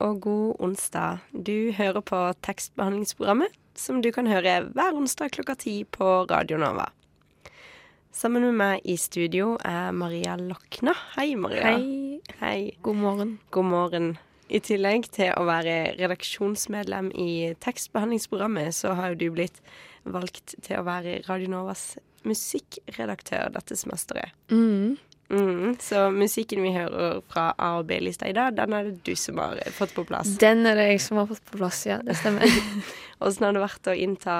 Og god onsdag. Du hører på tekstbehandlingsprogrammet, som du kan høre hver onsdag klokka ti på Radio Nova. Sammen med meg i studio er Maria Lokna. Hei, Maria. Hei. Hei. God morgen. God morgen. I tillegg til å være redaksjonsmedlem i tekstbehandlingsprogrammet, så har jo du blitt valgt til å være Radio Novas musikkredaktør dette semesteret. Mm. Mm, så musikken vi hører fra A- og B-lista i dag, den er det du som har fått på plass. Den er det jeg som har fått på plass, ja. Det stemmer. Åssen har det vært å innta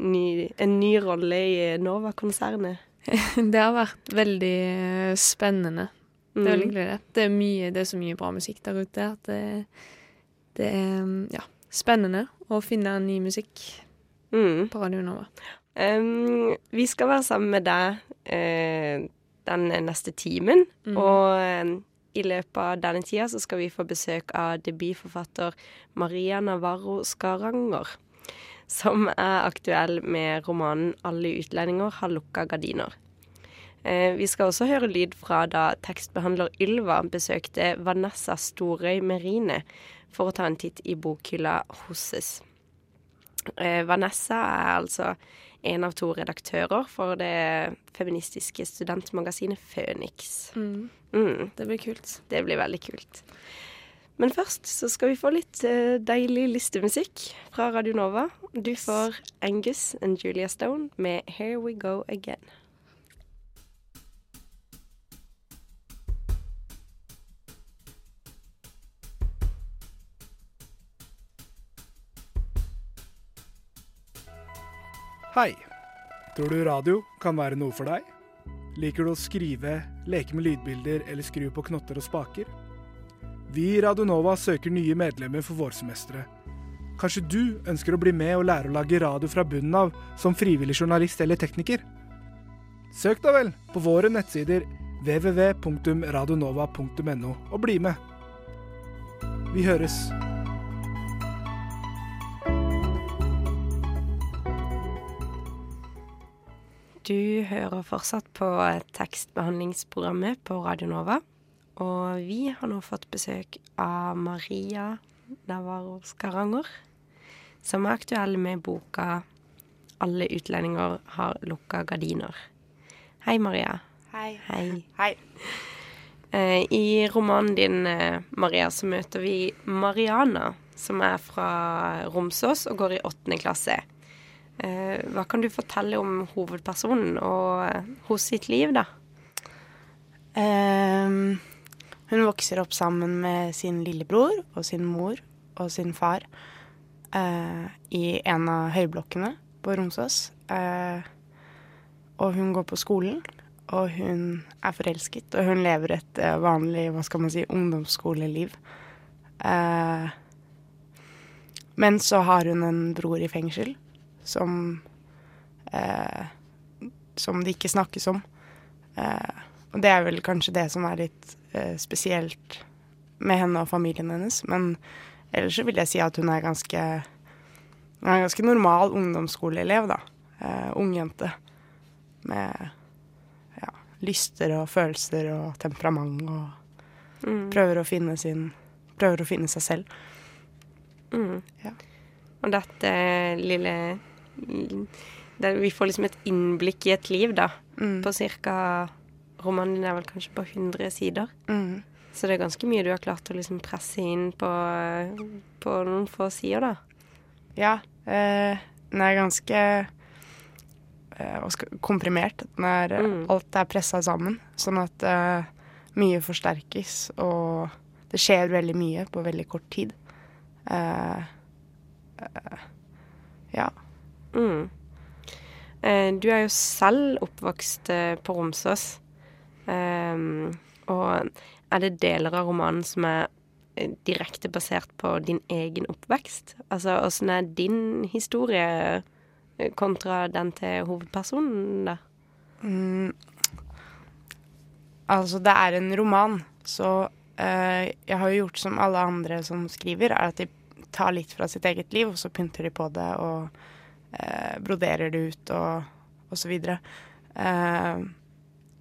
ny, en ny rolle i Nova-konsernet? det har vært veldig eh, spennende. Det er veldig gledelig. det. Det er, mye, det er så mye bra musikk der ute at det, det er ja, spennende å finne ny musikk Mm. på Radio Nova. Um, vi skal være sammen med deg eh, den neste timen. Mm. Og eh, i løpet av denne tida så skal vi få besøk av debutforfatter Maria Navarro Skaranger. Som er aktuell med romanen 'Alle utlendinger har lukka gardiner'. Eh, vi skal også høre lyd fra da tekstbehandler Ylva besøkte Vanessa Storøy Merine for å ta en titt i bokhylla hennes. Eh, Vanessa er altså en av to redaktører for det feministiske studentmagasinet Føniks. Mm. Mm, Det blir kult. det blir veldig kult. Men først så skal vi få litt uh, deilig listemusikk fra Radio Nova. Du får Angus and Julia Stone med 'Here We Go Again'. Hei. Tror du radio kan være noe for deg? Liker du å skrive, leke med lydbilder eller skru på knotter og spaker? Vi i Radionova søker nye medlemmer for vårsemesteret. Kanskje du ønsker å bli med og lære å lage radio fra bunnen av som frivillig journalist eller tekniker? Søk da vel på våre nettsider www.radionova.no og bli med. Vi høres. Du hører fortsatt på tekstbehandlingsprogrammet på Radio Nova. Og vi har nå fått besøk av Maria Navarro Skaranger, som er aktuell med boka 'Alle utlendinger har lukka gardiner'. Hei, Maria. Hei. Hei. Hei. Eh, I romanen din, eh, Maria, så møter vi Mariana, som er fra Romsås og går i åttende klasse. Eh, hva kan du fortelle om hovedpersonen og eh, hos sitt liv, da? Ehm, hun vokser opp sammen med sin lillebror og sin mor og sin far eh, i en av høyblokkene på Romsås. Eh, og hun går på skolen, og hun er forelsket, og hun lever et vanlig, hva skal man si, ungdomsskoleliv. Men så har hun en bror i fengsel som eh, Som det ikke snakkes om. Eh, og det er vel kanskje det som er litt eh, spesielt med henne og familien hennes. Men ellers så vil jeg si at hun er ganske Hun er en ganske normal ungdomsskoleelev, da. Eh, ung jente. Med ja, lyster og følelser og temperament og Mm. prøver å finne sin Prøver å finne seg selv. Mm. Ja. Og dette lille der Vi får liksom et innblikk i et liv, da. Mm. På ca. Romanen din er vel kanskje på 100 sider. Mm. Så det er ganske mye du har klart å liksom presse inn på, på noen få sider, da. Ja. Eh, den er ganske eh, komprimert. Den er, eh, Mm. Alt er pressa sammen, sånn at eh, mye forsterkes, og det skjer veldig mye på veldig kort tid. Eh, eh, ja. Mm. Eh, du er jo selv oppvokst eh, på Romsås. Ehm, og er det deler av romanen som er eh, direkte basert på din egen oppvekst? Altså åssen er din historie kontra den til hovedpersonen, da? Mm. Altså, det er en roman, så eh, jeg har jo gjort som alle andre som skriver, er at de tar litt fra sitt eget liv, og så pynter de på det og eh, broderer det ut og, og så videre. Eh,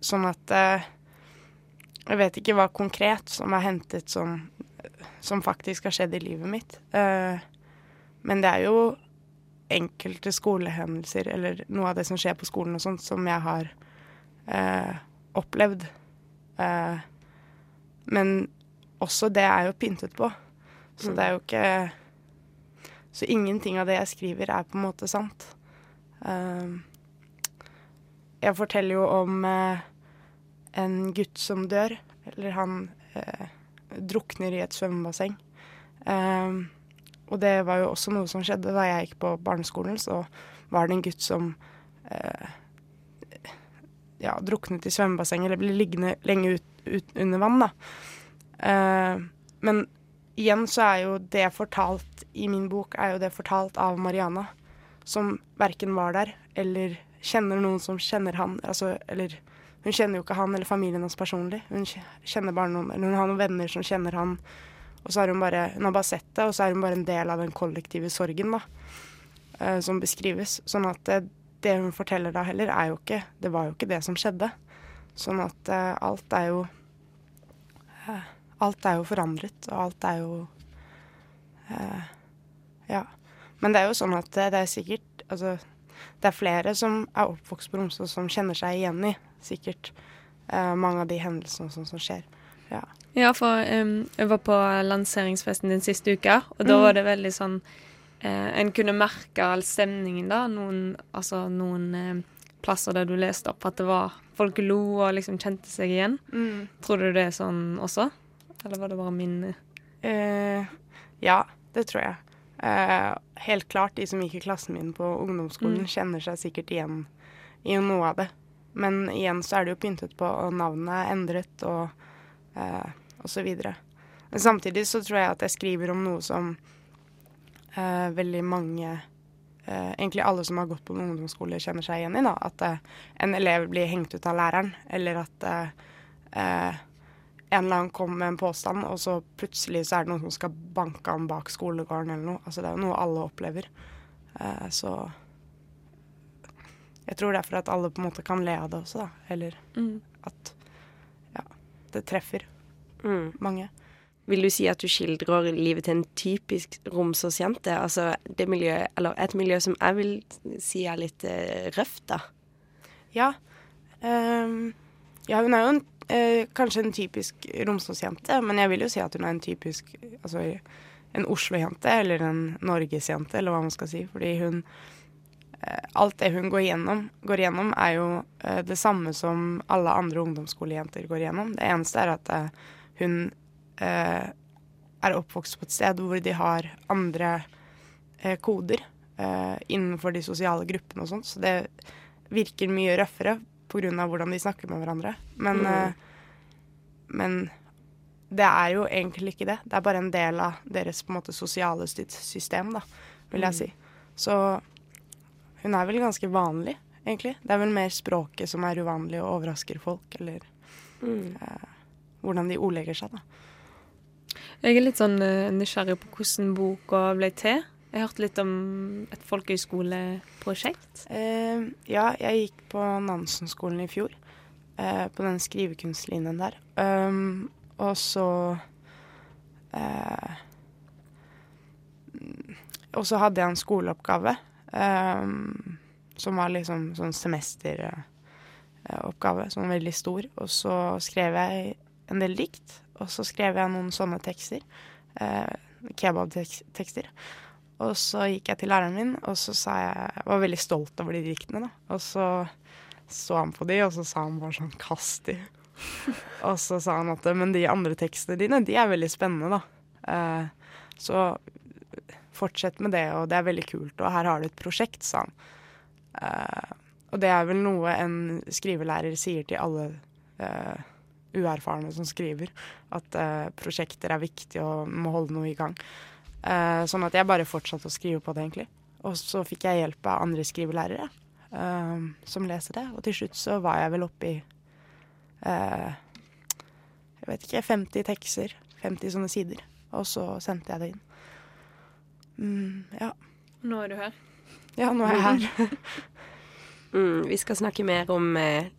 sånn at eh, Jeg vet ikke hva konkret som er hentet som, som faktisk har skjedd i livet mitt. Eh, men det er jo enkelte skolehendelser eller noe av det som skjer på skolen og sånt, som jeg har eh, opplevd. Eh, men også det er jo pyntet på. Så Mm. det er jo ikke Så ingenting av det jeg skriver, er på en måte sant. Eh, jeg forteller jo om eh, en gutt som dør. Eller han eh, drukner i et svømmebasseng. Eh, og det var jo også noe som skjedde da jeg gikk på barneskolen. Så var det en gutt som eh, ja, druknet i svømmebassenget, eller ble liggende lenge ut, ut under vann, da. Eh, men igjen så er jo det fortalt i min bok, er jo det fortalt av Mariana, som verken var der eller kjenner noen som kjenner han. Altså, eller hun kjenner jo ikke han eller familien hans personlig. Hun kjenner bare noen, eller hun har noen venner som kjenner han. Og så har hun bare, hun har bare sett det, og så er hun bare en del av den kollektive sorgen da, eh, som beskrives. Sånn at det, det hun forteller da heller, er jo ikke Det var jo ikke det som skjedde. Sånn at eh, alt er jo eh, Alt er jo forandret, og alt er jo eh, Ja. Men det er jo sånn at det, det er sikkert Altså, det er flere som er oppvokst på Romsdal som kjenner seg igjen i sikkert eh, mange av de hendelsene sånn som skjer. Ja. Ja, for um, jeg var på lanseringsfesten din siste uke, og da Mm. var det veldig sånn eh, En kunne merke all stemningen da. Noen, altså, noen eh, plasser der du leste opp at det var Folk lo og liksom kjente seg igjen. Tror du det er sånn også? Eller var det bare min eh, Eh, ja, det tror jeg. Eh, helt klart, de som gikk i klassen min på ungdomsskolen, Mm. kjenner seg sikkert igjen i noe av det. Men igjen så er det jo pyntet på, og navnet er endret, og, eh, og så videre. Men samtidig så tror jeg at jeg skriver om noe som eh, veldig mange eh, Egentlig alle som har gått på en ungdomsskole, kjenner seg igjen i. da, At eh, en elev blir hengt ut av læreren, eller at eh, en eller annen kommer med en påstand, og så plutselig så er det noen som skal banke han bak skolegården eller noe. Altså det er jo noe alle opplever. Eh, så jeg tror derfor at alle på en måte kan le av det også, da. Eller mm. at ja, det treffer Mm. mange. Vil du si at du skildrer livet til en typisk Romsås-jente? Altså det miljøet, eller et miljø som jeg vil si er litt eh, røft, da. Ja. Um, ja, hun er jo en, eh, kanskje en typisk Romsås-jente, men jeg vil jo si at hun er en typisk altså en Oslo-jente, eller en Norges-jente, eller hva man skal si. Fordi hun eh, Alt det hun går igjennom, går igjennom, er jo eh, det samme som alle andre ungdomsskolejenter går igjennom. Det eneste er at eh, hun eh, er oppvokst på et sted hvor de har andre eh, koder innenfor de sosiale gruppene og sånn, så det virker mye røffere pga. hvordan de snakker med hverandre. Men, Mm. eh, men det er jo egentlig ikke det. Det er bare en del av deres på en måte sosiale sy- system, da, vil jeg Mm. si. Så hun er vel ganske vanlig, egentlig. Det er vel mer språket som er uvanlig og overrasker folk, eller Mm. hvordan de ordlegger seg, da. Jeg er litt sånn eh, nysgjerrig på hvordan boka ble til. Jeg hørte litt om et folkehøyskoleprosjekt. Eh, ja, jeg gikk på Nansen-skolen i fjor. Eh, på den skrivekunstlinjen der. Um, og så eh, Og så hadde jeg en skoleoppgave um, som var liksom sånn semesteroppgave, som var veldig stor. Og så skrev jeg en del dikt, og så skrev jeg noen sånne tekster. Eh, Kebabtekster. Og så gikk jeg til læreren min, og så sa jeg var veldig stolt over de diktene, da. Og så så han på de, og så sa han bare sånn 'kast de'. og så sa han at men de andre tekstene dine, de er veldig spennende, da. Eh, så fortsett med det, og det er veldig kult, og her har du et prosjekt, sa han. Eh, og det er vel noe en skrivelærer sier til alle, eh, uerfarne som skriver. At uh, prosjekter er viktig og må holde noe i gang. Uh, sånn at jeg bare fortsatte å skrive på det, egentlig. Og så fikk jeg hjelp av andre skrivelærere uh, som leser det. Og til slutt så var jeg vel oppe i Jeg vet ikke 50 tekster. 50 sånne sider. Og så sendte jeg det inn. Mm, ja. Nå er du her. Ja, nå er jeg her. Mm, vi skal snakke mer om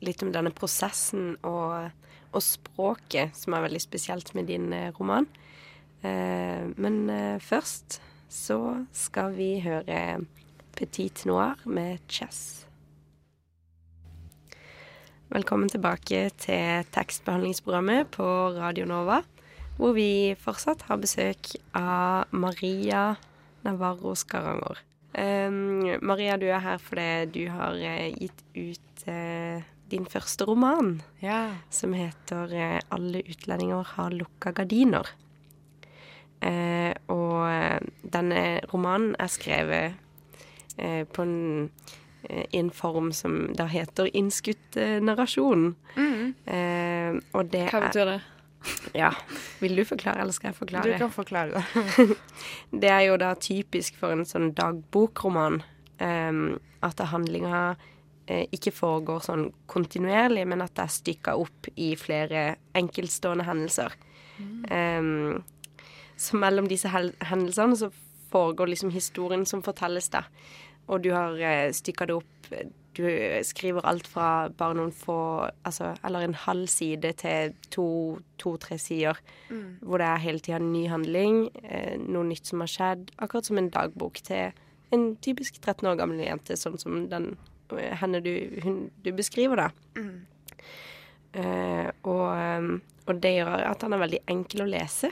litt om denne prosessen og, og, språket, som er veldig spesielt med din roman. Eh, men eh, først så skal vi høre Petit Noir med Chess. Velkommen tilbake til tekstbehandlingsprogrammet på Radio Nova, hvor vi fortsatt har besøk av Maria Navarro Skaranger. Um, Maria, du er her fordi du har uh, gitt ut uh, din første roman, ja. som heter 'Alle utlendinger har lukka gardiner'. Og denne romanen er skrevet på en, i en form som da heter innskutt narrasjon. Mm. og det Hva betyr det? Ja. Vil du forklare, eller skal jeg forklare? Du kan forklare det. det er jo da typisk for en sånn dagbokroman um, at handlinga eh, ikke foregår sånn kontinuerlig, men at det er stykka opp i flere enkeltstående hendelser. Mm. Um, så mellom disse hendelsene så foregår liksom historien som fortelles, da. Og du har uh, stykka det opp du skriver alt fra bare noen få Altså, eller en halv side til to-tre to, sider. Mm. Hvor det er hele tida ny handling, eh, noe nytt som har skjedd. Akkurat som en dagbok til en typisk 13 år gammel jente, sånn som den eh, henne du, hun, du beskriver, da. Mm. Eh, og, eh, og, det gjør at han er veldig enkel å lese.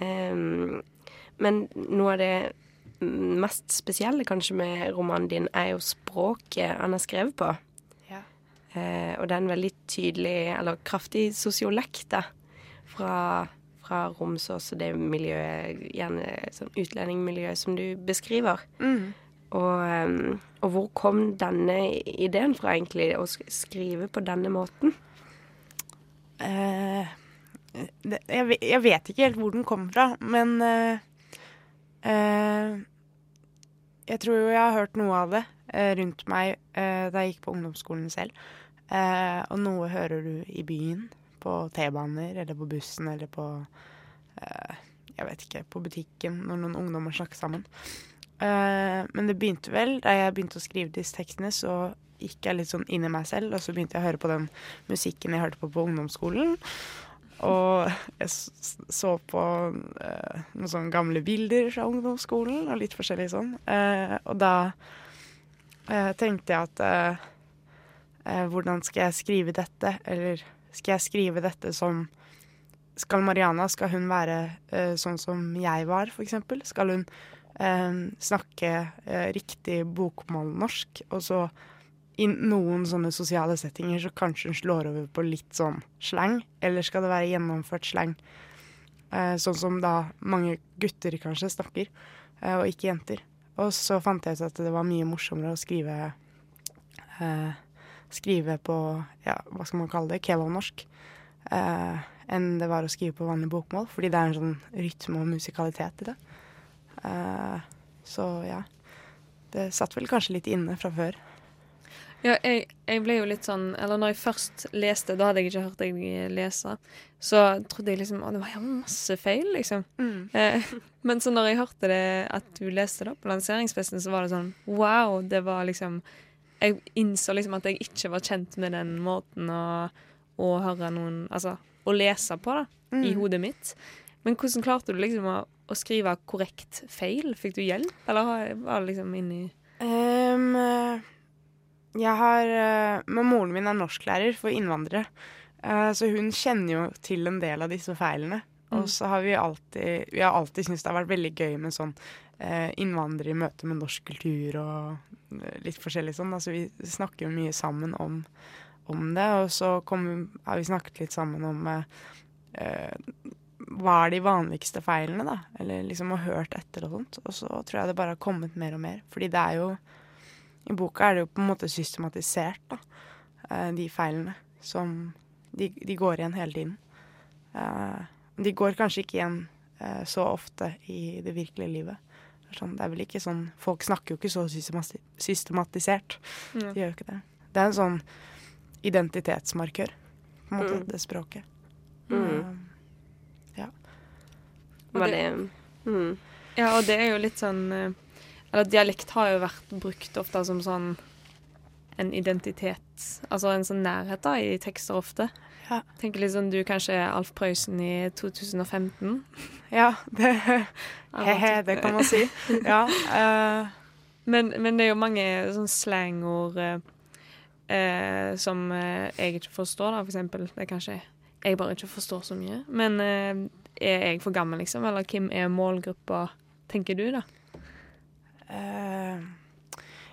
Um, men noe av det mest spesielle kanskje med romanen din, er jo språket han har skrevet på. Ja. Eh, og det er en veldig tydelig, eller kraftig sosiolekt, da. Fra, fra Romsås og det miljøet, gjerne sånn utlendingmiljøet som du beskriver. Mm. Og, um, og, hvor kom denne ideen fra, egentlig, å skrive på denne måten? Det, jeg, jeg, vet ikke helt hvor den kom fra, men uh, uh, jeg tror jo jeg har hørt noe av det eh, rundt meg eh, da jeg gikk på ungdomsskolen selv. Eh, og noe hører du i byen, på T-baner eller på bussen eller på eh, Jeg vet ikke, på butikken når noen ungdommer snakker sammen. Eh, men det begynte vel da jeg begynte å skrive disse tekstene, så gikk jeg litt sånn inn i meg selv, og så begynte jeg å høre på den musikken jeg hørte på på ungdomsskolen. Og jeg så på eh, noen sånne gamle bilder fra ungdomsskolen og litt forskjellig sånn. Eh, og da eh, tenkte jeg at hvordan skal jeg skrive dette? Eller skal jeg skrive dette som Skal Mariana, skal hun være sånn som jeg var, f.eks.? Skal hun snakke riktig bokmålnorsk, og så i noen sånne sosiale settinger så kanskje hun slår over på litt sånn slang. Eller skal det være gjennomført slang? Eh, sånn som da mange gutter kanskje snakker, eh, og ikke jenter. Og så fant jeg ut at det var mye morsommere å skrive eh, Skrive på ja, hva skal man kalle det, kebabnorsk. Eh, enn det var å skrive på vanlig bokmål, fordi det er en sånn rytme og musikalitet i det. Eh, så ja. Det satt vel kanskje litt inne fra før. Ja, jeg, jeg, ble jo litt sånn Eller når jeg først leste, da hadde jeg ikke hørt deg lese, så trodde jeg liksom Å, det var masse feil, liksom. Mm. Eh, men så når jeg hørte det at du leste det på lanseringsfesten, så var det sånn Wow, det var liksom Jeg innså liksom at jeg ikke var kjent med den måten å, å høre noen Altså å lese på, da, mm. i hodet mitt. Men hvordan klarte du liksom å, å skrive korrekt feil? Fikk du hjelp, eller var det liksom inni um, jeg har eh, Men moren min er norsklærer for innvandrere. Eh, så hun kjenner jo til en del av disse feilene. Mm. Og så har vi alltid Vi har alltid syntes det har vært veldig gøy med sånn eh, innvandrere i møte med norsk kultur og litt forskjellig sånn. Altså vi snakker jo mye sammen om, om det. Og så kom, har vi snakket litt sammen om eh, hva er de vanligste feilene, da? Eller liksom har hørt etter og sånt. Og så tror jeg det bare har kommet mer og mer. Fordi det er jo i boka er det jo på en måte systematisert, da, eh, de feilene som de, de, går igjen hele tiden. Uh, de går kanskje ikke igjen uh, så ofte i det virkelige livet. Sånn, det er vel ikke sånn Folk snakker jo ikke så systematisert. De gjør jo ikke det. Det er en sånn identitetsmarkør, på en måte, mm. det språket. Mm. ja. Det mm. Ja, og det er jo litt sånn Eller dialekt har jo vært brukt ofte som sånn en identitet, altså en sånn nærhet da, i tekster ofte. Ja. Tenker litt sånn du kanskje er Alf Prøysen i 2015. Ja, det He-he, det kan man si. Ja. Uh. Men, men, det er jo mange sånn slangord uh, som uh, jeg ikke forstår, da, for eksempel. Det er kanskje jeg bare ikke forstår så mye. Men er jeg for gammel, liksom? Eller hvem er målgruppa, tenker du, da? Uh,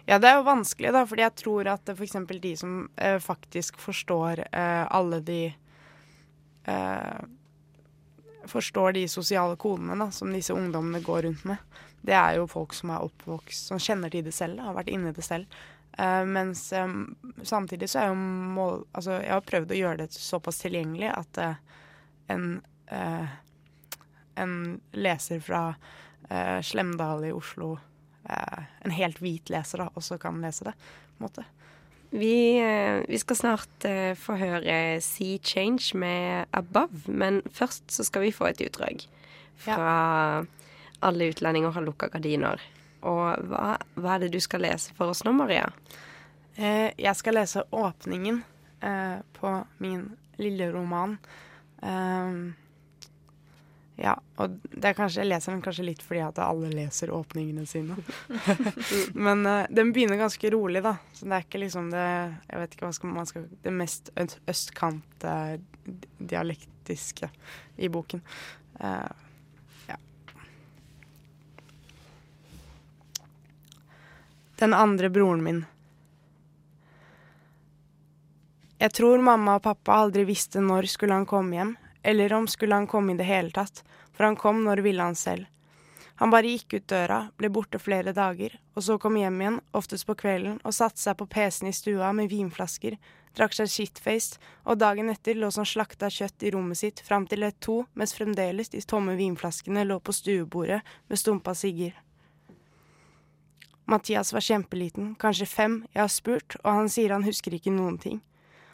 ja, det er jo vanskelig, da, fordi jeg tror at f.eks. de som eh, faktisk forstår eh, alle de eh, Forstår de sosiale kodene da, som disse ungdommene går rundt med. Det er jo folk som er oppvokst, som kjenner til det selv, har vært inni det selv. Uh, mens um, samtidig så er jo mål Altså, jeg har prøvd å gjøre det såpass tilgjengelig at en, en leser fra Slemdal i Oslo Eh, en helt hvit leser da, også kan lese det. på en måte. Vi, eh, vi, skal snart uh, få høre Sea Change med Above, men først så skal vi få et utdrag fra ja. Alle utlendinger har lukka gardiner. Og hva, hva, er det du skal lese for oss nå, Maria? Uh, jeg skal lese åpningen på min lille roman. Uh, ja, og det er kanskje, jeg leser den kanskje litt fordi at alle leser åpningene sine. Men uh, den begynner ganske rolig, da. Så det er ikke liksom det Jeg vet ikke hva skal, man skal Det mest østkant-dialektiske i boken. Uh, ja. Den andre broren min. Jeg tror mamma og pappa aldri visste når skulle han komme hjem, eller om skulle han komme i det hele tatt, for han kom når ville han selv. Han bare gikk ut døra, ble borte flere dager, og så kom hjem igjen, oftest på kvelden, og satte seg på PC-en i stua med vinflasker, drakk seg shitfaced, og dagen etter lå som slakta kjøtt i rommet sitt fram til et to, mens fremdeles de tomme vinflaskene lå på stuebordet med stumpa sigger. Mathias var kjempeliten, kanskje fem, jeg har spurt, og han sier han husker ikke noen ting.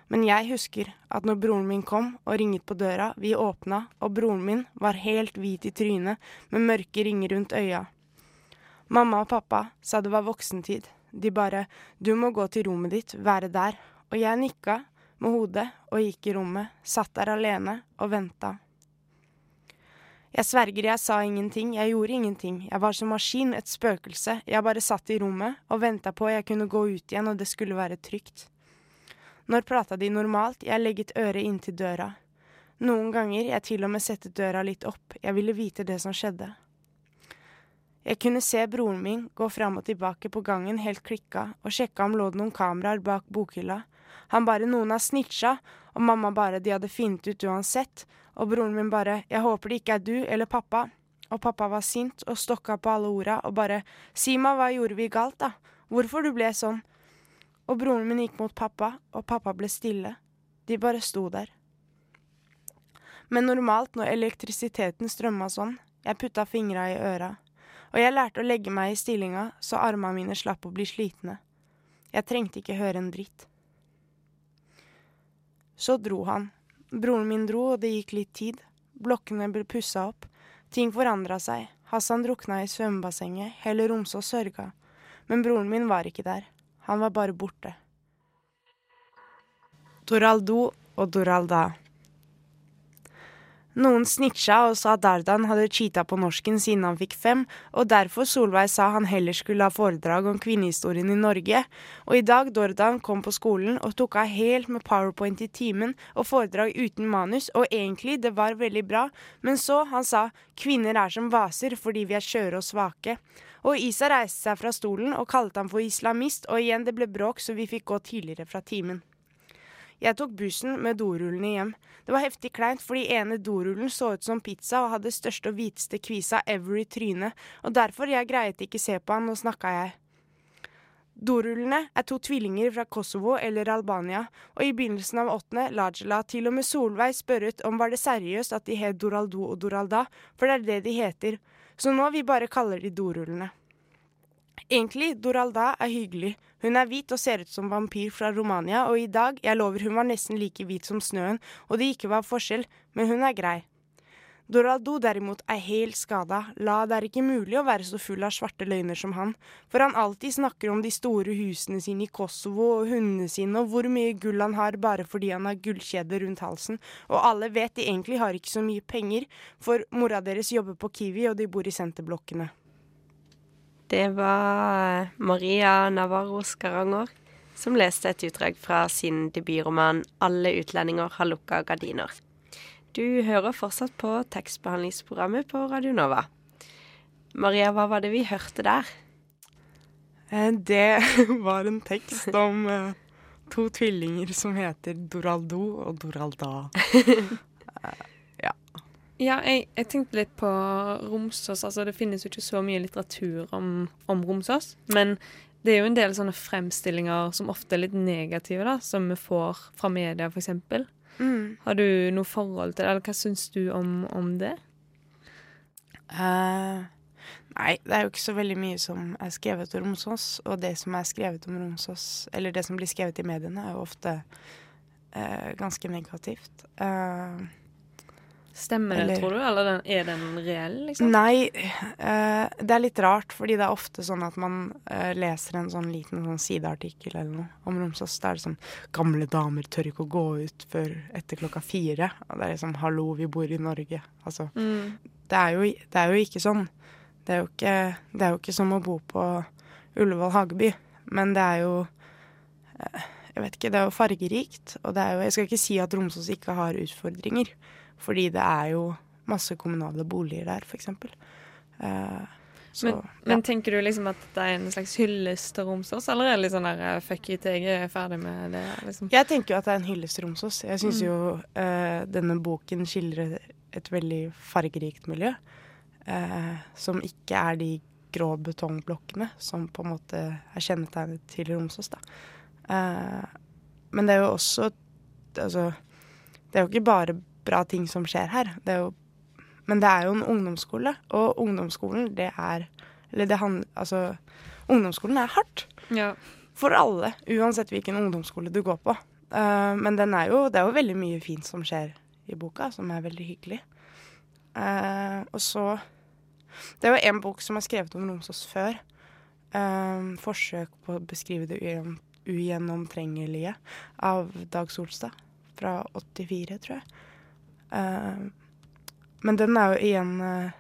Men jeg husker at når broren min kom og ringet på døra, vi åpna, og broren min var helt hvit i trynet med mørke ringer rundt øya. Mamma og pappa sa det var voksentid. De bare du må gå til rommet ditt, være der. Og jeg nikka med hodet og gikk i rommet, satt der alene og venta. Jeg sverger jeg sa ingenting, jeg gjorde ingenting, jeg var som maskin, et spøkelse, jeg bare satt i rommet og venta på jeg kunne gå ut igjen og det skulle være trygt. Når prata de normalt, jeg legget øret inntil døra. Noen ganger jeg til og med sette døra litt opp, jeg ville vite det som skjedde. Jeg kunne se broren min gå fram og tilbake på gangen helt klikka, og sjekka om lå det noen kameraer bak bokhylla. Han bare noen har snitcha, og mamma bare de hadde funnet ut uansett, og broren min bare jeg håper det ikke er du eller pappa. Og pappa var sint og stokka på alle orda og bare si meg hva gjorde vi galt, da, hvorfor du ble sånn, og broren min gikk mot pappa, og pappa ble stille. De bare sto der. Men normalt når elektrisiteten strømma sånn, jeg putta fingra i øra, og jeg lærte å legge meg i stillinga så arma mine slapp å bli slitne. Jeg trengte ikke høre en dritt. Så dro han. Broren min dro, og det gikk litt tid. Blokkene ble pussa opp. Ting forandra seg. Hassan drukna i svømmebassenget, hele Romsås sørga. Men broren min var ikke der. Han var bare borte. Doraldo og Doralda. Noen snitcha og sa Dardan hadde cheata på norsken siden han fikk fem, og derfor Solveig sa han heller skulle ha foredrag om kvinnehistorien i Norge. Og i dag Dordan kom på skolen og tok av helt med powerpoint i timen og foredrag uten manus, og egentlig, det var veldig bra, men så, han sa, kvinner er som vaser fordi vi er skjøre og svake. Og Isa reiste seg fra stolen og kalte ham for islamist, og igjen det ble bråk, så vi fikk gå tidligere fra timen. Jeg tok bussen med dorullene hjem. Det var heftig kleint, fordi ene dorullen så ut som pizza og hadde største og hviteste kvisa ever i trynet, og derfor jeg greiet ikke se på han, og snakka jeg. Dorullene er to tvillinger fra Kosovo eller Albania, og i begynnelsen av åttende Lajla til og med Solveig spørret om var det seriøst at de het Doraldo og Doralda, for det er det de heter, så nå vi bare kaller de dorullene. Egentlig, Doralda er hyggelig. Hun er hvit og ser ut som vampyr fra Romania, og i dag, jeg lover hun var nesten like hvit som snøen, og det ikke var forskjell, men hun er grei. Doraldo derimot er helt skada, la det er ikke mulig å være så full av svarte løgner som han, for han alltid snakker om de store husene sine i Kosovo og hundene sine og hvor mye gull han har bare fordi han har gullkjede rundt halsen, og alle vet de egentlig har ikke så mye penger, for mora deres jobber på Kiwi og de bor i senterblokkene. Det var Maria Navarro Skaranger som leste et utdrag fra sin debutroman 'Alle utlendinger har lukka gardiner'. Du hører fortsatt på tekstbehandlingsprogrammet på Radio Nova. Maria, hva var det vi hørte der? Eh, Det var en tekst om eh, to tvillinger som heter Doraldo og Doralda. Ja, jeg, jeg tenkte litt på Romsås. Altså, det finnes jo ikke så mye litteratur om, om Romsås. Men det er jo en del sånne fremstillinger som ofte er litt negative, da, som vi får fra media, f.eks. Mm. Har du noe forhold til det, eller hva syns du om, om det? Uh, nei, det er jo ikke så veldig mye som er skrevet om Romsås. Og det som er skrevet om Romsås, eller det som blir skrevet i mediene, er jo ofte uh, ganske negativt. Eh, Stemmer det, tror du? Eller den, er den reell, liksom? Nei, uh, det er litt rart, fordi det er ofte sånn at man uh, leser en sånn liten sånn sideartikkel eller noe om Romsås. Da er det sånn 'Gamle damer tør ikke å gå ut før etter klokka fire'. Og det er liksom 'Hallo, vi bor i Norge'. Altså, Mm. det er, jo, det er jo ikke sånn. Det er jo ikke, det er jo ikke som å bo på Ullevål Hageby, men det er jo uh, Jeg vet ikke, det er jo fargerikt. Og det er jo Jeg skal ikke si at Romsås ikke har utfordringer, fordi det er jo masse kommunale boliger der, f.eks. Uh, så Men, men tenker du liksom at det er en slags hyllest til Romsås, eller er det litt sånn der eh, fuck it, jeg er ferdig med det, liksom? Jeg tenker jo at det er en hyllest til Romsås. Jeg syns jo uh, denne boken skildrer et veldig fargerikt miljø. Uh, som ikke er de grå betongblokkene som på en måte er kjennetegnet til Romsås. Da. Uh, men det er jo også Altså, det er jo ikke bare bra ting som skjer her. Det jo, men det er jo en ungdomsskole, og ungdomsskolen, det er Eller det handler Altså, ungdomsskolen er hardt Ja. for alle, uansett hvilken ungdomsskole du går på. Uh, men den er jo, det er jo veldig mye fint som skjer i boka, som er veldig hyggelig. Uh, og så Det er jo en bok som er skrevet om Romsås før. Uh, 'Forsøk på å beskrive det ugjennomtrengelige' av Dag Solstad. Fra 84, tror jeg. Eh, men den er jo igjen eh,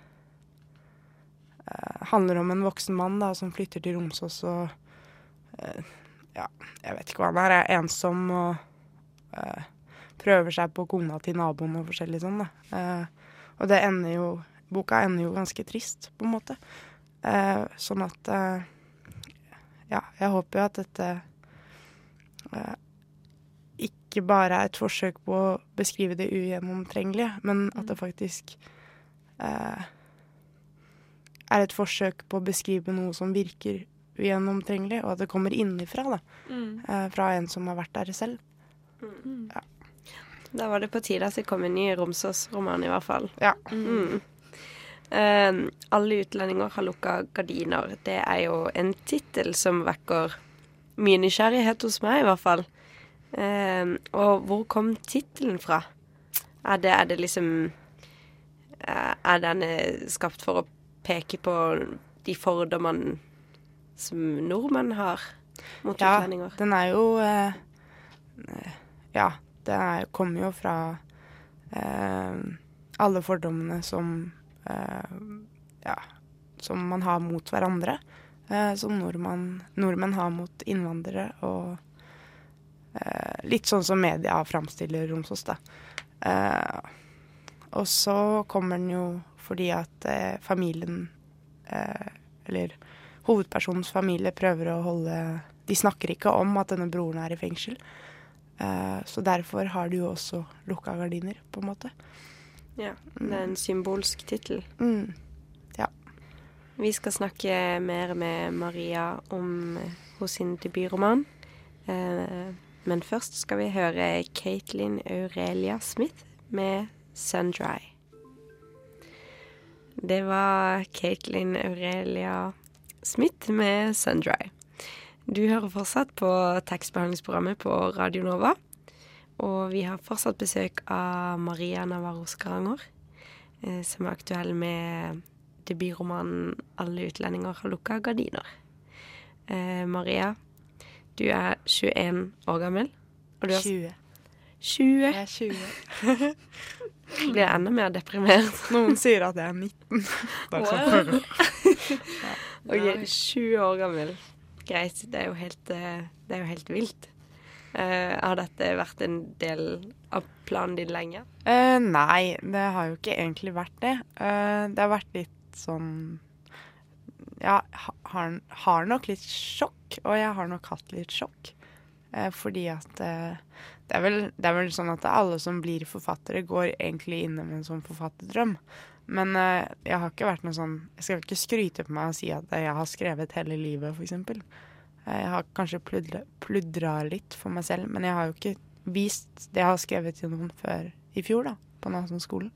eh, Handler om en voksen mann da, som flytter til Romsås og ja, jeg vet ikke hva han er. Er ensom og prøver seg på kona til naboen og forskjellig sånn, da. Og det ender jo Boka ender jo ganske trist, på en måte. Sånn at Ja, jeg håper jo at dette ikke bare er et forsøk på å beskrive det ugjennomtrengelige, men at det faktisk eh, er et forsøk på å beskrive noe som virker ugjennomtrengelig, og at det kommer innifra. Mm. Eh, fra en som har vært der selv. Da var det på tide at det kom en ny Romsås-roman, i hvert fall. Ja. Mm. Eh, alle utlendinger har lukka gardiner. Det er jo en tittel som vekker mye nysgjerrighet hos meg, i hvert fall. Eh, og hvor kom tittelen fra? Er det, er det liksom eh, Er den eh, skapt for å peke på de fordommene som nordmenn har mot Ja, utlendinger? den er jo eh, eh, Ja, det er, kommer jo fra eh, alle fordommene som eh, Ja, som man har mot hverandre. Eh, som nordmann, nordmenn har mot innvandrere, og litt sånn som media framstiller Romsås, da. Eh, og så kommer den jo fordi at eh, familien eh, Eller hovedpersonens familie prøver å holde De snakker ikke om at denne broren er i fengsel. Eh, så derfor har de jo også lukka gardiner, på en måte. Ja, det er en symbolsk tittel. Mm. Vi skal snakke mer med Maria om hos sin debutroman. Eh, men først skal vi høre Caitlin Aurelia Smith med 'Sundry'. Det var Caitlin Aurelia Smith med 'Sundry'. Du hører fortsatt på tekstbehandlingsprogrammet på Radio Nova. Og vi har fortsatt besøk av Maria Navarro Skaranger, eh, som er aktuell med debutromanen 'Alle utlendinger har lukka gardiner'. Eh, Maria, du er 21 år gammel. Og du er 20. 20. Jeg er 20. Blir jeg enda mer deprimert. Noen sier at jeg er 19. Bare sånn for å- Ok, 20 år gammel. Greit, det er jo helt, eh, det er jo helt vilt. Uh, har dette vært en del av planen din lenge? Uh, nei, det har jo ikke egentlig vært det. Uh, det har vært litt sånn Ja, har, har nok litt sjokk, og jeg har nok hatt litt sjokk. Eh, fordi at eh, det, er vel, det er vel sånn at alle som blir forfattere, går egentlig inne med en sånn forfatterdrøm. Men eh, jeg har ikke vært noe sånn Jeg skal ikke skryte på meg og si at jeg har skrevet hele livet, f.eks. Eh, Jeg har kanskje pludra, litt for meg selv, men jeg har jo ikke vist det jeg har skrevet til noen før i fjor, da, på Nansen-skolen.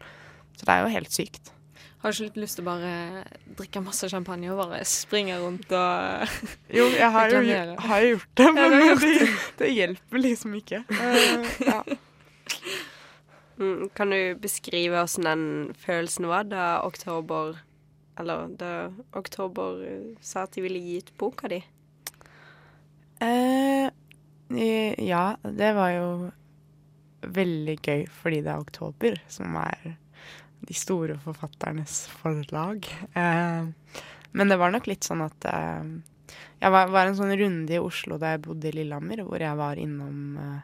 Så det er jo helt sykt. Har du ikke litt lyst til å bare drikke masse champagne og bare springe rundt og Jo, jeg har jo, har jo gjort det, men ja, gjort det, det hjelper liksom ikke. Uh, ja. Mm, kan du beskrive hvordan den følelsen var da oktober Eller da oktober eh, sa at de ville gi ut boka di? Eh, eh, ja, det var jo veldig gøy fordi det er oktober, som er de store forfatternes forlag. Eh, men det var nok litt sånn at eh, Jeg var, var en sånn runde i Oslo da jeg bodde i Lillehammer, hvor jeg var innom eh,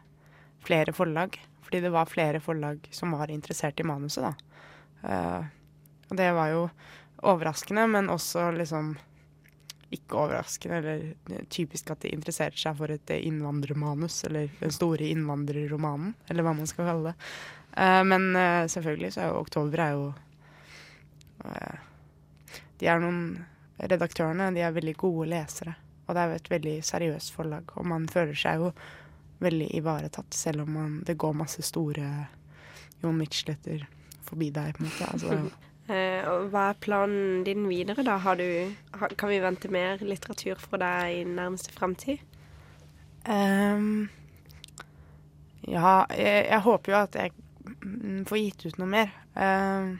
flere forlag. Fordi det var flere forlag som var interessert i manuset, da. Eh, og det var jo overraskende, men også liksom ikke overraskende, eller typisk at de interesserer seg for et innvandrermanus, eller den store innvandrerromanen, eller hva man skal kalle det. Eh, men eh, selvfølgelig så er jo oktober er jo eh, De er noen Redaktørene de er veldig gode lesere, og det er jo et veldig seriøst forlag, og man føler seg jo veldig ivaretatt, selv om man, det går masse store Jon Mitchletter forbi deg, på en måte. Altså, Uh, hva er planen din videre, da? Har du, har, kan vi vente mer litteratur fra deg i nærmeste framtid? Um, ja, jeg, jeg håper jo at jeg mm, får gitt ut noe mer. Ehm,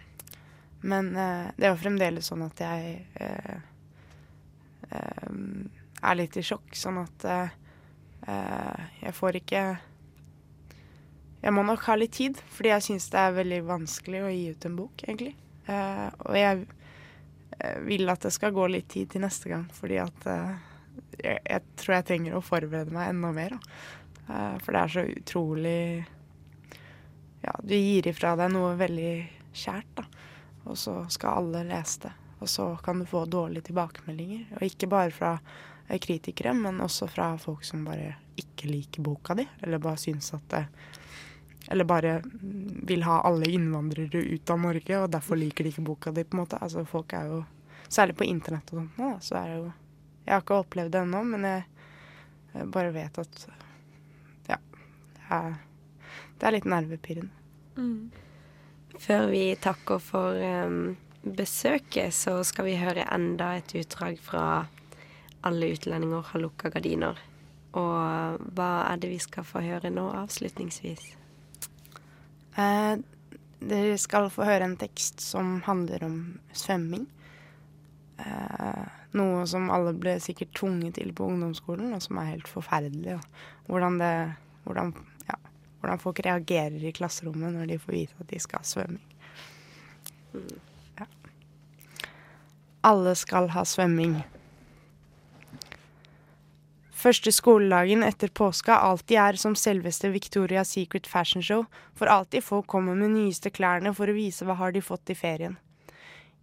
men eh, det er jo fremdeles sånn at jeg eh, er litt i sjokk, sånn at eh, eh, jeg får ikke Jeg må nok ha litt tid, fordi jeg syns det er veldig vanskelig å gi ut en bok, egentlig. Eh, og jeg eh, vil at det skal gå litt tid til neste gang, fordi at eh, jeg, jeg tror jeg trenger å forberede meg enda mer. Da. Eh, for det er så utrolig Ja, du gir ifra deg noe veldig kjært, da. Og så skal alle lese det. Og så kan du få dårlige tilbakemeldinger. Og ikke bare fra eh, kritikere, men også fra folk som bare ikke liker boka di. Eller bare syns at det Eller bare vil ha alle innvandrere ut av Norge, og derfor liker de ikke boka di, på en måte. Altså folk er jo Særlig på internett og sånt nå, så er det jo Jeg har ikke opplevd det ennå, men jeg bare vet at Ja. Det er, det er litt nervepirrende. Før vi takker for um, besøket, så skal vi høre enda et utdrag fra 'Alle utlendinger har lukka gardiner'. Og hva er det vi skal få høre nå avslutningsvis? Eh, dere skal få høre en tekst som handler om svømming. Eh, noe som alle ble sikkert tvunget til på ungdomsskolen, og som er helt forferdelig. Da. Hvordan, det, hvordan, hvordan folk reagerer i klasserommet når de får vite at de skal ha svømming. Ja. Alle skal ha svømming. Første skoledagen etter påska alltid er som selveste Victoria's Secret Fashion Show, for alltid folk kommer med nyeste klærne for å vise hva har de fått i ferien.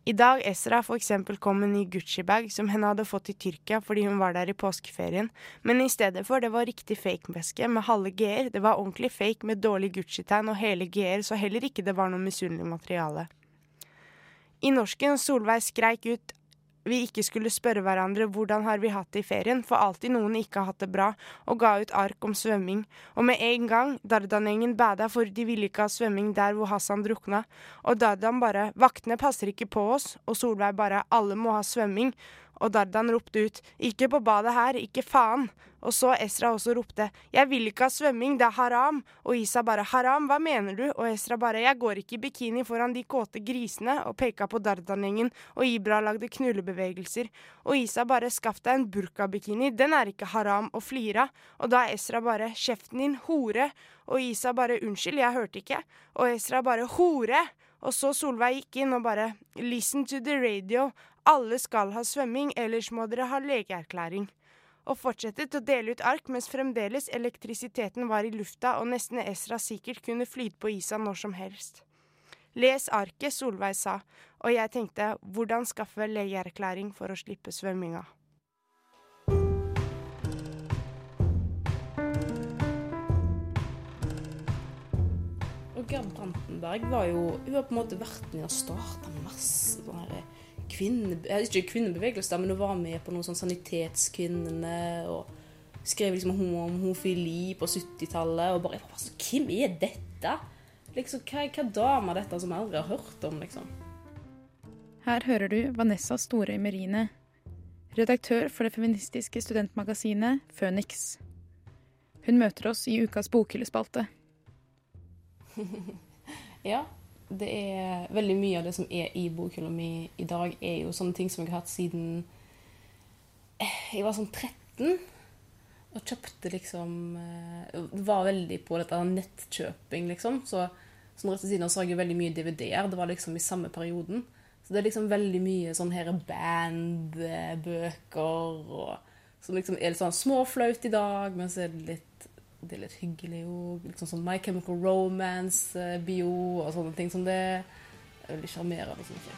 I dag Ezra eksempel kom med en ny Gucci-bag som henne hadde fått i Tyrkia fordi hun var der i påskeferien, men i stedet for det var riktig fake-veske med halve G-er, det var ordentlig fake med dårlig Gucci-tegn og hele G-er, så heller ikke det var noe misunnelig materiale. I norsken Solveig skreik ut vi ikke skulle spørre hverandre hvordan har vi hatt det i ferien, for alltid noen ikke har hatt det bra, og ga ut ark om svømming. Og med en gang Dardan-gjengen bada, for de ville ikke ha svømming der hvor Hassan drukna. Og Dardan bare 'Vaktene passer ikke på oss', og Solveig bare 'Alle må ha svømming'. Og Dardan ropte ut 'Ikke på badet her, ikke faen'. Og så Esra også ropte 'Jeg vil ikke ha svømming, det er haram'. Og Isa bare 'Haram, hva mener du?' Og Esra bare 'Jeg går ikke i bikini foran de kåte grisene', og peka på Dardan-gjengen, og Ibra lagde knullebevegelser. Og Isa bare 'Skaff deg en burka-bikini, den er ikke haram', og flira. Og da Esra bare 'Kjeften din, hore'. Og Isa bare 'Unnskyld, jeg hørte ikke'. Og Esra bare 'Hore'. Og så Solveig gikk inn og bare 'Listen to the radio'. Alle skal ha svømming, ellers må dere ha legeerklæring. Og fortsettet å dele ut ark mens fremdeles elektrisiteten var i lufta og nesten Esra sikkert kunne flyte på isa når som helst. Les arket, Solveig sa, og jeg tenkte hvordan skaffe legeerklæring for å slippe svømminga. Gerd Brantenberg var jo Hun har på en måte vært med og starta masse sånne kvinne, Ikke kvinnebevegelser, men hun var med på noen sånn Sanitetskvinnene og skrev liksom om homofili på 70-tallet. Og bare altså, Hvem er dette? Liksom, Hva, hva dame er dette som jeg aldri har hørt om, liksom? Her hører du Vanessa Storøy Merine, redaktør for det feministiske studentmagasinet Phoenix. Hun møter oss i ukas bokhyllespalte. Ja, det er veldig mye av det som er i bokhylla mi i dag, er jo sånne ting som jeg har hatt siden eh, jeg var sånn 13. Og kjøpte liksom eh, Var veldig på dette nettkjøping, liksom. Så sånn rett ved siden så har jeg veldig mye DVD-er. Det var liksom i samme perioden. Så det er liksom veldig mye sånn her bandbøker og som liksom er litt sånn småflaut i dag, men så er det litt det er litt hyggelig òg. Litt sånn My Chemical Romance-bio og sånne ting som det. Det er veldig sjarmerende, syns jeg.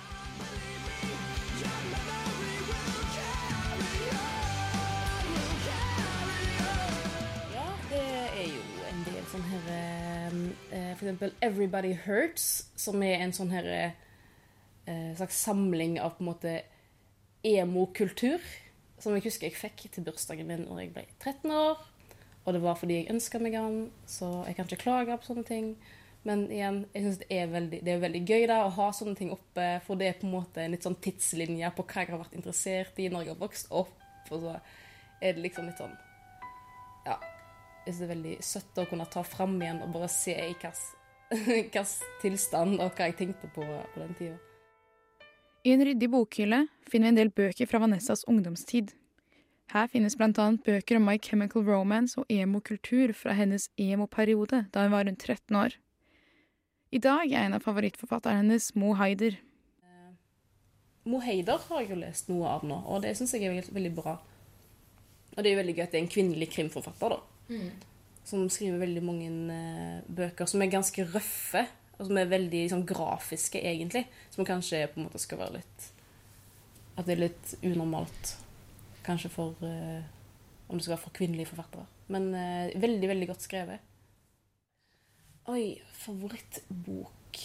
Ja, det er jo en del sånn her eh, For eksempel Everybody Hurts, som er en sånn her eh, slags samling av på en måte emo-kultur. Som jeg husker jeg fikk til bursdagen min når jeg ble 13 år. Og det var fordi jeg ønska meg han, så jeg kan ikke klage på sånne ting. Men igjen, jeg synes det det er veldig gøy da, å ha sånne ting oppe, for det er på en måte en litt sånn tidslinje på hva jeg har vært interessert i når jeg har vokst opp. Og så er det liksom litt sånn Ja. Jeg syns det er veldig søtt å kunne ta fram igjen og bare se i hvilken tilstand og hva jeg tenkte på på den tida. I en ryddig bokhylle finner vi en del bøker fra Vanessas ungdomstid. Her finnes bl.a. bøker om My Chemical Romance og emo-kultur fra hennes emo-periode da hun var rundt 13 år. I dag er en av favorittforfatterne hennes Mo Haider. Mo Heider har jeg jo lest noe av nå, og det syns jeg er veldig, bra. Og det er jo veldig gøy at det er en kvinnelig krimforfatter, da. Som skriver veldig mange eh, bøker som er ganske røffe, og som er veldig liksom, grafiske, egentlig. Som kanskje på en måte skal være litt At det er litt unormalt, kanskje for eh, Om det skal være for kvinnelige forfattere. Men eh, veldig, veldig godt skrevet. Oi, favorittbok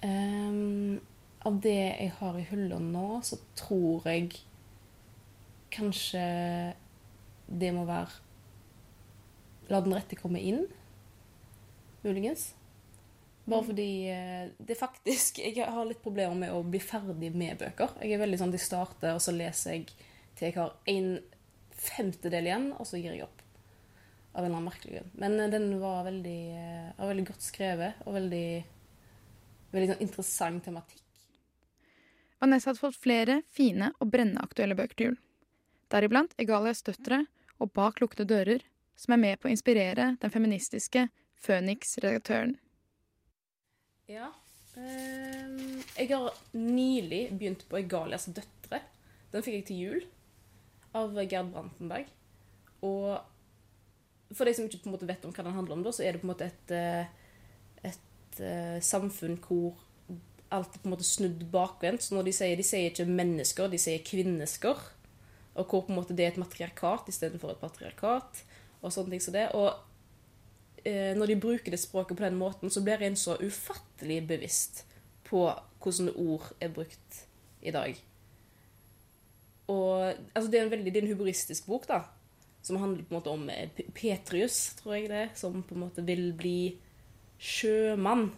um, Av det jeg har i hylla nå, så tror jeg kanskje det må være La den rette komme inn, muligens. Bare fordi eh, det er faktisk Jeg har litt problemer med å bli ferdig med bøker. Jeg er veldig sånn jeg starter, og så leser jeg til jeg har en femtedel igjen, og så gir jeg opp. Av en eller annen merkelig grunn. Men eh, den var veldig, eh, var veldig godt skrevet, og veldig, veldig sånn interessant tematikk. Vanessa hadde fått flere fine og brennende aktuelle bøker til jul. Deriblant Egalias døtre og Bak lukkede dører, som er med på å inspirere den feministiske Føniks-redaktøren. Ja. Eh, jeg har nylig begynt på Egalias døtre. Den fikk jeg til jul av Gerd Brantenberg. Og for de som ikke på en måte vet om hva den handler om, da, så er det på en måte et, eh, et eh, samfunn hvor alt er på en måte snudd bakvendt. Så når de sier, de sier ikke mennesker, de sier kvinnesker. Og hvor på en måte det er et matriarkat istedenfor et patriarkat. Og sånne ting som det. Og eh, når de bruker det språket på den måten, så blir en så ufattelig bevisst på hvordan ord er brukt i dag. Og altså, det er en veldig det er en humoristisk bok, da. Som handler på en måte om eh, Petrius, tror jeg det er, som på en måte vil bli sjømann.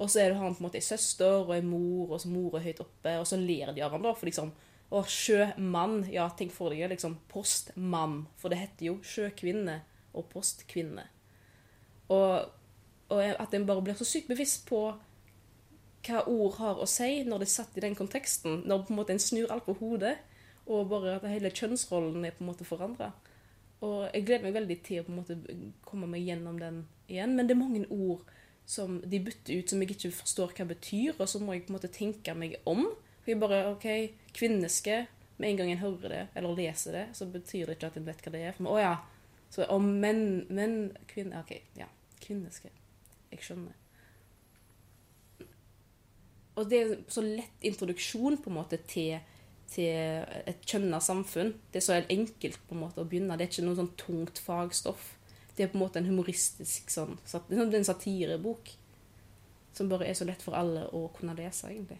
Og så er det han på en måte ei søster og ei mor, og så mor er høyt oppe, og så ler de av han da, for liksom Å, sjømann. Ja, tenk for deg liksom postmann. For det heter jo sjøkvinne og postkvinne. Og, og at en bare blir så sykt bevisst på hva ord har å si når det er satt i den konteksten. Når på en måte en snur alt på hodet, og bare at hele kjønnsrollen er på en måte forandra. Og jeg gleder meg veldig til å på en måte komme meg gjennom den igjen. Men det er mange ord som de bytter ut som jeg ikke forstår hva betyr, og så må jeg på en måte tenke meg om. For jeg bare OK, kvinneske Med en gang en hører det eller leser det, så betyr det ikke at en vet hva det er. For meg, å ja. Så om menn, menn kvinne, OK, ja. Kvinneske. Jeg skjønner. Og det er en så lett introduksjon på en måte til, til et kjønna samfunn. Det er så enkelt på en måte å begynne. Det er ikke noe sånn tungt fagstoff. Det er på en måte en humoristisk sånn, sat- det er en satirebok. Som bare er så lett for alle å kunne lese, egentlig.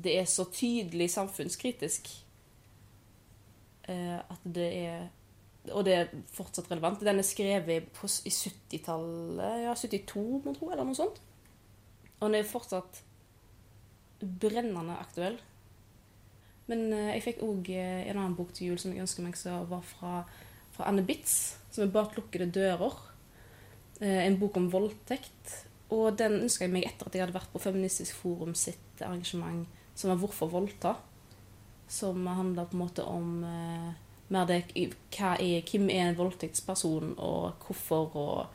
Det er så tydelig samfunnskritisk eh, at det er Og det er fortsatt relevant. Den er skrevet på, i 70-tallet, ja, 72, må tro, eller noe sånt. Og den er fortsatt brennende aktuell. Men eh, jeg fikk òg en annen bok til jul som jeg ønsker meg, som var fra, fra Anne Bitz, som er 'Bak lukkede dører'. Eh, en bok om voldtekt. Og den ønska jeg meg etter at jeg hadde vært på Feministisk Forum sitt arrangement som var 'Hvorfor voldta'. Som handla på en måte om eh, mer det er, hvem er en voldtektsperson, og hvorfor, og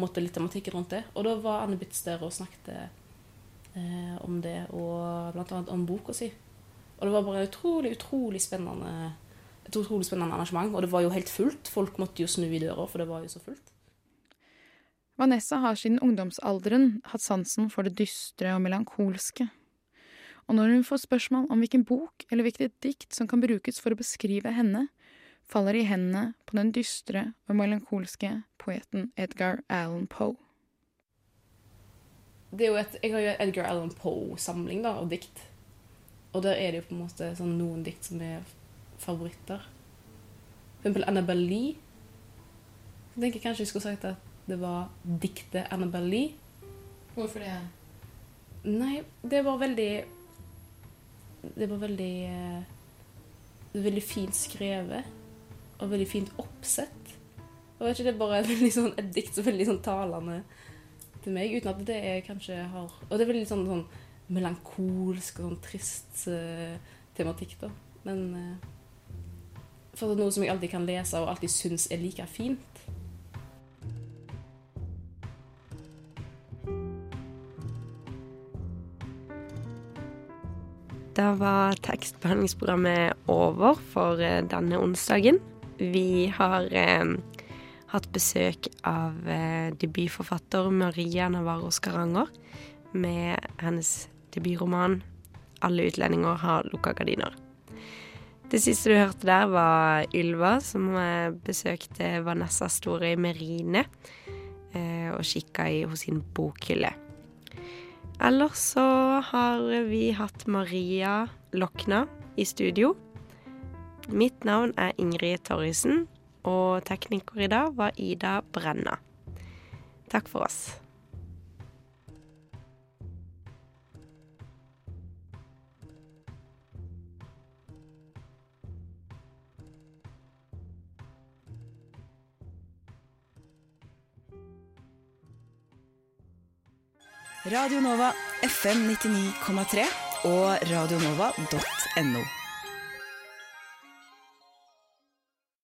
måte litt tematikken rundt det. Og da var Anne Bitz der og snakket eh, om det, og annet om boka si. Og det var bare utrolig, utrolig spennende et utrolig spennende arrangement. Og det var jo helt fullt. Folk måtte jo snu i døra, for det var jo så fullt. Vanessa har siden ungdomsalderen hatt sansen for det dystre og melankolske. Og når hun får spørsmål om hvilken bok eller hvilket dikt som kan brukes for å beskrive henne, faller i hendene på den dystre og melankolske poeten Edgar Allan Poe. Det er jo et, jeg har jo Edgar Allan Poe-samling da, av dikt. Og der er det jo på en måte sånn noen dikt som er favoritter. For eksempel Annabelle Lee. Jeg tenker kanskje jeg skulle sagt at det var diktet Annabelle Lee. Hvorfor det? Nei, det var veldig Det var veldig eh, det var Veldig fint skrevet. Og veldig fint oppsett. Og vet ikke det bare veldig sånn, et dikt som er veldig sånn talende til meg, uten at det er kanskje har Og det er veldig sånn, sånn melankolsk og sånn trist uh, tematikk, da. Men uh, for det er noe som jeg alltid kan lese og alltid syns er like fint. Da var tekstbehandlingsprogrammet over for eh, denne onsdagen. Vi har eh, hatt besøk av eh, debutforfatter Maria Navarro Skaranger med hennes debutroman 'Alle utlendinger har lukka gardiner'. Det siste du hørte der, var Ylva, som eh, besøkte Vanessa Storøy Merine eh, og kikka i hos sin bokhylle. Ellers så har vi hatt Maria Lokna i studio. Mitt navn er Ingrid Torjussen, og tekniker i dag var Ida Brenna. Takk for oss. Radio Nova FM 99,3 og radionova.no.